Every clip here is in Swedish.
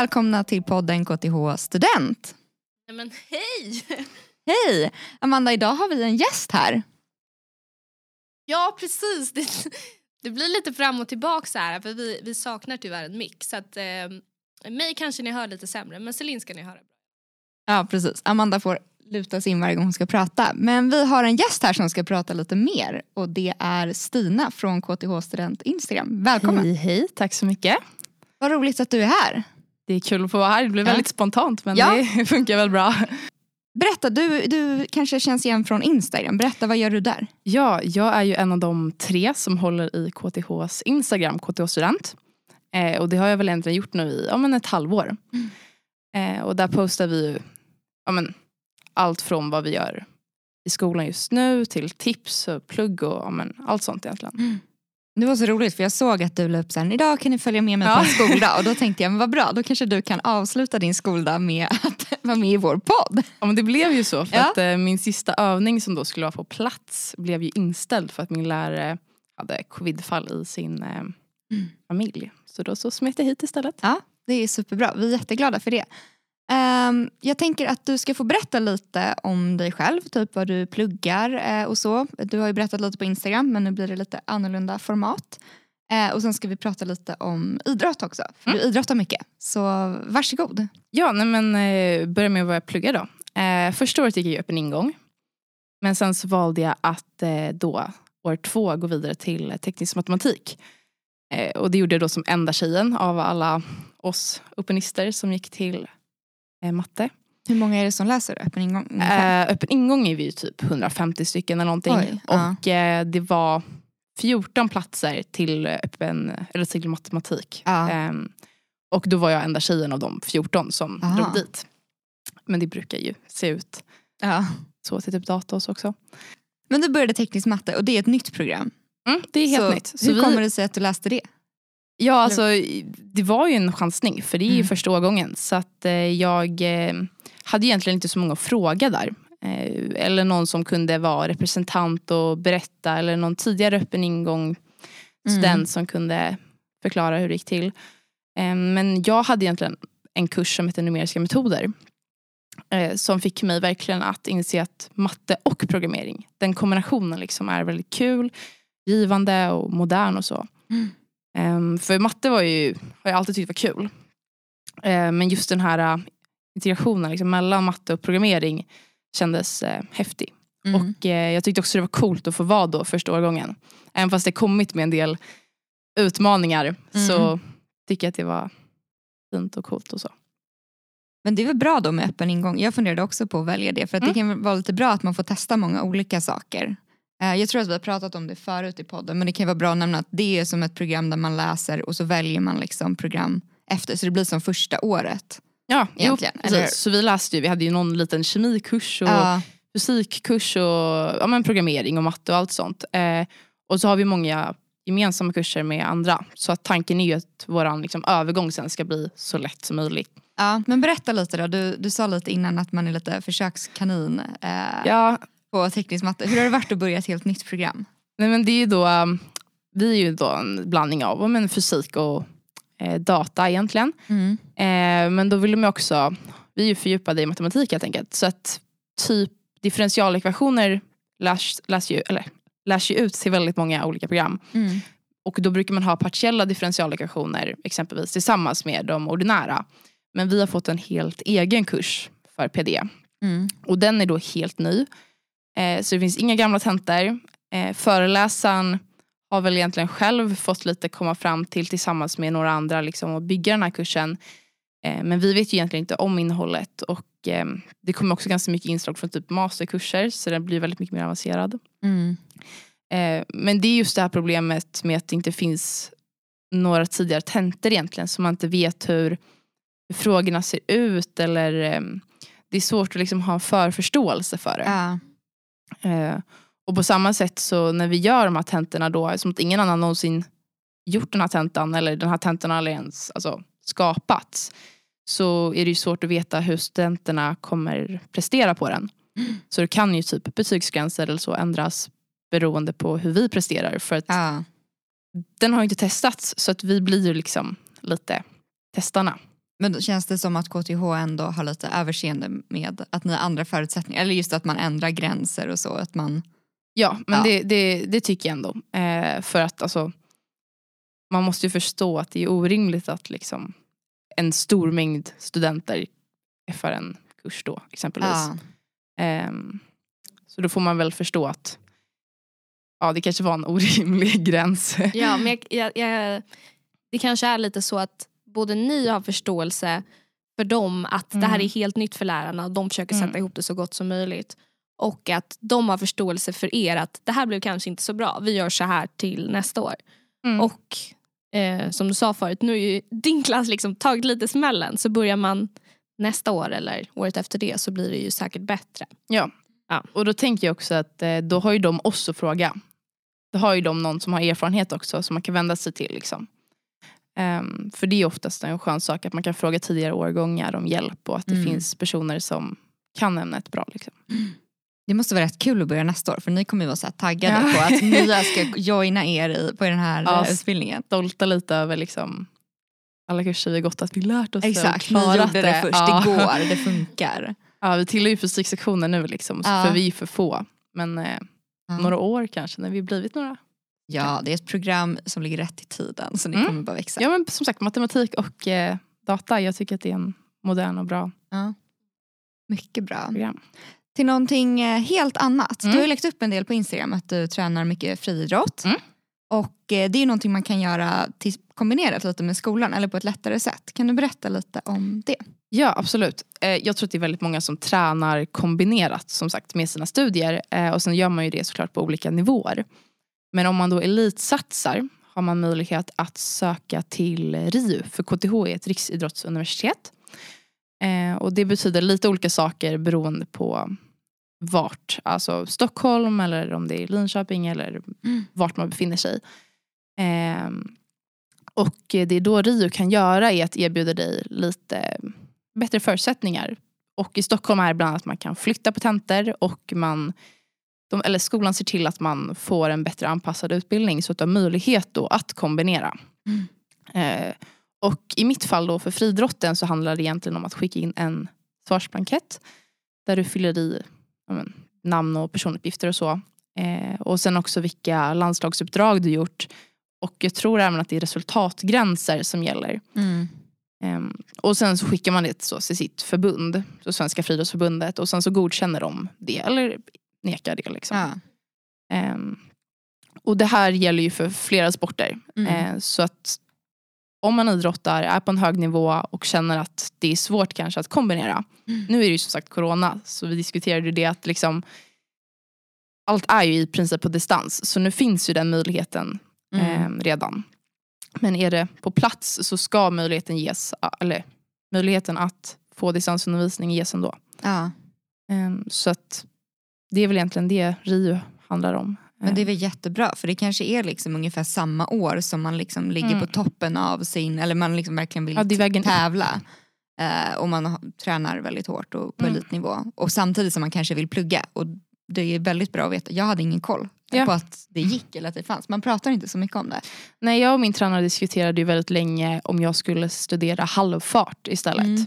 välkomna till podden KTH Student. Nej, men hej! Hej! Amanda, idag har vi en gäst här. Ja precis, det, det blir lite fram och tillbaka så här för vi, vi saknar tyvärr en mix. Så att, eh, mig kanske ni hör lite sämre men Celine ska ni höra. Ja, precis. Amanda får luta sig in varje gång hon ska prata. Men vi har en gäst här som ska prata lite mer och det är Stina från KTH Student Instagram. Välkommen! Hej, hej, tack så mycket. Vad roligt att du är här. Det är kul att få vara här, det blev Ja. väldigt spontant men Ja. det funkar väl bra. Berätta, du, du kanske känns igen från Instagram. Berätta, vad gör du där? Ja, jag är ju en av de tre som håller i KTHs Instagram, KTH Student. Eh, och det har jag väl egentligen gjort nu i ja, men ett halvår. Eh, och där postar vi ju ja, men, allt från vad vi gör i skolan just nu till tips och plugg och ja, men, allt sånt egentligen. Det var så roligt för jag såg att du la upp sen, idag kan ni följa med mig på Ja. en skoldag och då tänkte jag, men vad bra, då kanske du kan avsluta din skoldag med att vara med i vår podd. Ja, men det blev ju så för Ja. att eh, min sista övning som då skulle vara på plats blev ju inställd för att min lärare hade covidfall i sin eh, familj. Så då så smet jag hit istället. Ja, det är superbra. Vi är jätteglada för det. Ehm, jag tänker att du ska få berätta lite om dig själv, typ vad du pluggar eh, och så. Du har ju berättat lite på Instagram men nu blir det lite annorlunda format. Eh, och sen ska vi prata lite om idrott också, för du idrottar mycket. Så varsågod. Ja, nej men eh, börja med vad jag pluggar då. Första året gick jag ju öppen ingång. Men sen så valde jag att då år två gå vidare till teknisk matematik. Och det gjorde jag då som enda tjejen av alla oss uppenister som gick till matte. Hur många är det som läser öppen ingång? Eh, öppen ingång är vi typ 150 stycken eller någonting. Oj, ja. och eh, det var 14 platser till öppen, eller till matematik. Ja. Ehm, och då var jag enda tjejen av de 14 som Aha. drog dit. Men det brukar ju se ut ja. så till typ data också. Men du började teknisk matte och det är ett nytt program. Mm, det är helt så nytt. Så hur vi, kommer det sig att du läste det? Ja alltså det var ju en chansning för det är ju Mm. första årgången. Så att eh, jag eh, hade egentligen inte så många att fråga där. Eh, eller någon som kunde vara representant och berätta eller någon tidigare öppen ingång student Mm. som kunde förklara hur det gick till. Eh, Men jag hade egentligen en kurs som heter numeriska metoder. eh, Som fick mig verkligen att inse att matte och programmering, den kombinationen liksom är väldigt kul, givande och modern och så. Mm. Eh, För matte var ju, har jag alltid tyckt var kul. Eh, Men just den här eh, integrationen liksom, mellan matte och programmering kändes eh, häftig. Mm. Och eh, jag tyckte också det var coolt att få vara då första årgången. Även fast det kommit med en del utmaningar så Mm. tycker jag att det var fint och coolt och så. Men det är väl bra då med öppen ingång. Jag funderade också på att välja det för att det kan vara lite bra att man får testa många olika saker. Eh, Jag tror att vi har pratat om det förut i podden men det kan vara bra att nämna att det är som ett program där man läser och så väljer man liksom program efter så det blir som första året. Ja, jo, Egentligen, eller hur? precis. Så vi läste ju, vi hade ju någon liten kemikurs och Ja, fysikkurs och ja, men programmering och matte och allt sånt. Eh, och så har vi många gemensamma kurser med andra. Så att tanken är ju att vår liksom, övergång sen ska bli så lätt som möjligt. ja. Men berätta lite då, du, du sa lite innan att man är lite försökskanin eh, Ja, på teknisk matte. Hur har det varit att börja ett helt nytt program? Nej, men det är ju då, um, vi är ju då en blandning av men fysik och eh, data egentligen. Mm. Eh, men då vill de också, vi är ju fördjupade i matematik helt enkelt. Så att typ differentialekvationer lärs, lärs, ju, eller, lärs ju ut till väldigt många olika program. Mm. Och då brukar man ha partiella differentialekvationer exempelvis tillsammans med de ordinära. Men vi har fått en helt egen kurs för PD. Mm. Och den är då helt ny. Eh, så det finns inga gamla tentor. Eh, föreläsaren har väl egentligen själv fått lite komma fram till tillsammans med några andra liksom, och bygga den här kursen. Eh, men vi vet ju egentligen inte om innehållet och eh, det kommer också ganska mycket inslag från typ masterkurser så den blir väldigt mycket mer avancerad. Mm. Eh, men det är just det här problemet med att det inte finns några tidigare tentor egentligen så man inte vet hur, hur frågorna ser ut eller eh, det är svårt att liksom ha en förförståelse för det. Ja. Eh, och på samma sätt så när vi gör de här tentorna då, som att ingen annan någonsin gjort den här tentan eller den här tentan har ens alltså, skapats. Så är det ju svårt att veta hur studenterna kommer prestera på den. Så det kan ju typ betygsgränser eller så ändras beroende på hur vi presterar. För att Ja. den har ju inte testats så att vi blir ju liksom lite testarna. Men då känns det som att KTH ändå har lite överseende med att ni har andra förutsättningar? Eller just att man ändrar gränser och så? Att man... Ja, men Ja. Det, det, det tycker jag ändå. Eh, för att alltså, man måste ju förstå att det är orimligt att liksom, en stor mängd studenter för en kurs då exempelvis. Ja. Ehm, så då får man väl förstå att ja, det kanske var en orimlig gräns. Ja, men jag, jag, jag, det kanske är lite så att både ni har förståelse för dem att det här Mm. är helt nytt för lärarna och de försöker sätta Mm. ihop det så gott som möjligt. Och att de har förståelse för er att det här blev kanske inte så bra, vi gör så här till nästa år. Mm. Och eh, som du sa förut, nu är ju din klass liksom tagit lite smällen så börjar man nästa år eller året efter det så blir det ju säkert bättre. Ja. Ja. Och då tänker jag också att eh, då har ju de oss att fråga. Då har ju de någon som har erfarenhet också som man kan vända sig till. Liksom. Ehm, för det är oftast en skön sak att man kan fråga tidigare årgångar om hjälp och att det Mm. finns personer som kan ämnet bra. Liksom. Det måste vara rätt kul att börja nästa år för ni kommer ju vara så taggade Ja. på att nya ska joina er i, på den här Ja, eh, utbildningen. Stolta lite över liksom, alla kurser vi gått att vi lärt oss det och Exakt, ni klarat gjorde det, först. Ja. Det går, det funkar. Ja, vi tillhör ju fysiksektionen nu liksom, Ja. för vi är för få. Men eh, några år kanske när vi blivit några. Ja, det är ett program som ligger rätt i tiden så ni Mm. kommer bara växa. Ja men som sagt matematik och eh, data, jag tycker att det är en modern och bra Ja. Mycket bra. program. Till någonting eh, helt annat. Mm. Du har ju lagt upp en del på Instagram att du tränar mycket friidrott. Mm. Och eh, det är någonting man kan göra till, kombinerat lite med skolan eller på ett lättare sätt. Kan du berätta lite om det? Ja absolut. Eh, jag tror att det är väldigt många som tränar kombinerat som sagt med sina studier och sen gör man ju det såklart på olika nivåer. Men om man då elitsatsar har man möjlighet att söka till RIU för KTH är ett riksidrottsuniversitet. Eh, och det betyder lite olika saker beroende på vart, alltså Stockholm eller om det är Linköping eller Mm. vart man befinner sig. Ehm, och det då RIU kan göra är att erbjuda dig lite bättre förutsättningar. Och i Stockholm är det bland annat att man kan flytta på tentor och man, de, eller skolan ser till att man får en bättre anpassad utbildning så att du har möjlighet då att kombinera. Mm. Eh, och i mitt fall då för friidrotten så handlar det egentligen om att skicka in en svarsblankett där du fyller i men, namn och personuppgifter och så. Eh, och sen också vilka landslagsuppdrag du gjort. Och jag tror även att det är resultatgränser som gäller. Ehm, och sen så skickar man det så, till sitt förbund, så Svenska friidrottsförbundet och sen så godkänner de det eller nekar det. Liksom. Ja. Ehm, och det här gäller ju för flera sporter. Mm. Eh, så att om man idrottar, är på en hög nivå och känner att det är svårt kanske att kombinera. Mm. Nu är det ju som sagt corona så vi diskuterade det att liksom allt är ju i princip på distans så nu finns ju den möjligheten Mm. eh, redan. Men är det på plats så ska möjligheten ges, eller möjligheten att få distansundervisning ges ändå. Ja. Eh, så att det är väl egentligen det RIU handlar om. Men det är väl jättebra för det kanske är liksom ungefär samma år som man liksom ligger Mm. på toppen av sin, eller man liksom verkligen vill Ja, tävla. Eh, och man tränar väldigt hårt och på Mm. elitnivå. Och samtidigt som man kanske vill plugga. Och det är väldigt bra att veta. Jag hade ingen koll Ja. på att det gick eller att det fanns. Man pratar inte så mycket om det. Nej, jag och min tränare diskuterade ju väldigt länge om jag skulle studera halvfart istället. Mm.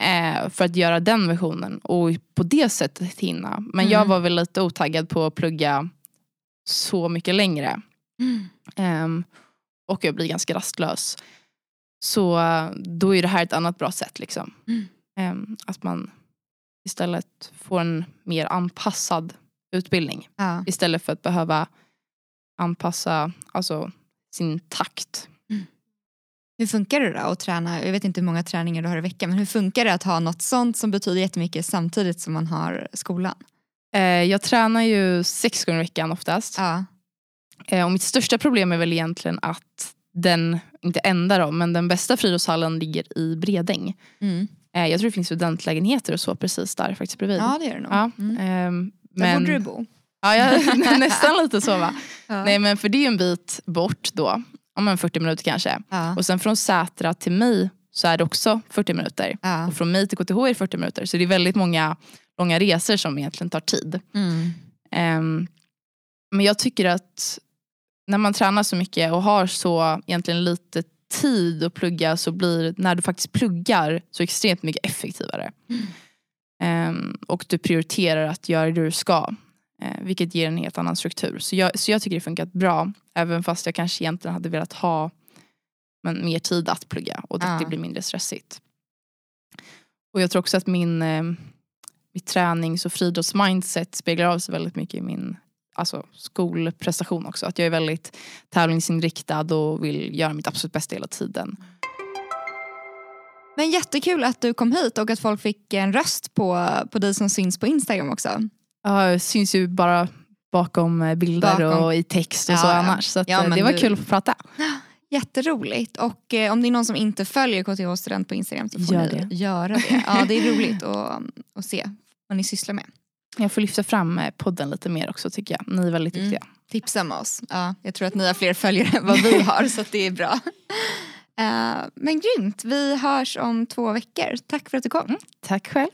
Eh, för att göra den versionen och på det sättet hinna. Men jag Mm. var väl lite otaggad på att plugga så mycket längre. Ehm, och jag blir ganska rastlös. Så eh, då är det här ett annat bra sätt. Liksom. Mm. Ehm, att man istället får en mer anpassad utbildning. Ja. Istället för att behöva anpassa alltså, sin takt. Hur funkar det då att träna? Jag vet inte hur många träningar du har i veckan. Men hur funkar det att ha något sånt som betyder jättemycket samtidigt som man har skolan? Eh, jag tränar ju sex gånger i veckan oftast. Ja. Eh, och mitt största problem är väl egentligen att den, inte enda då, men den bästa friidrottshallen ligger i Bredäng. Mm. Eh, jag tror det finns studentlägenheter och så precis där faktiskt bredvid. ja det gör det nog. Ja, Mm. ehm, Där men, borde du bo. ja, jag, nästan lite så va. Ja. Nej men för det är ju en bit bort då. Om en 40 minuter kanske. Ja. Och sen från Sätra till mig så är det också 40 minuter. Ja. Och från mig till KTH är det 40 minuter. Så det är väldigt många långa resor som egentligen tar tid. Mm. Ehm, men jag tycker att när man tränar så mycket och har så egentligen lite tid att plugga så blir när du faktiskt pluggar så extremt mycket effektivare. Ehm, och du prioriterar att göra det du ska. Eh, vilket ger en helt annan struktur. Så jag, så jag tycker det funkat bra. Även fast jag kanske egentligen hade velat ha men, mer tid att plugga och att Ja. det blir mindre stressigt. Och jag tror också att min eh, mitt tränings och friidrottsmindset speglar av sig väldigt mycket i min alltså, skolprestation också. Att jag är väldigt tävlingsinriktad och vill göra mitt absolut bästa hela tiden. Men jättekul att du kom hit och att folk fick en röst på, på dig som syns på Instagram också. Ja, syns ju bara bakom eh, bilder Bakom. och i text och Ja, så annars. Så Ja, eh, det var du- kul att få prata. Jätteroligt. Och eh, om det är någon som inte följer KTH Student på Instagram så får Gör ni det. göra det. Ja, det är roligt att, att se vad ni sysslar med. Jag får lyfta fram eh, podden lite mer också tycker jag. Ni är väldigt Mm. duktiga. Tipsa med oss. Ja, jag tror att ni har fler följare än vad vi har så det är bra. Eh, men grymt, vi hörs om två veckor. Tack för att du kom. Tack själv.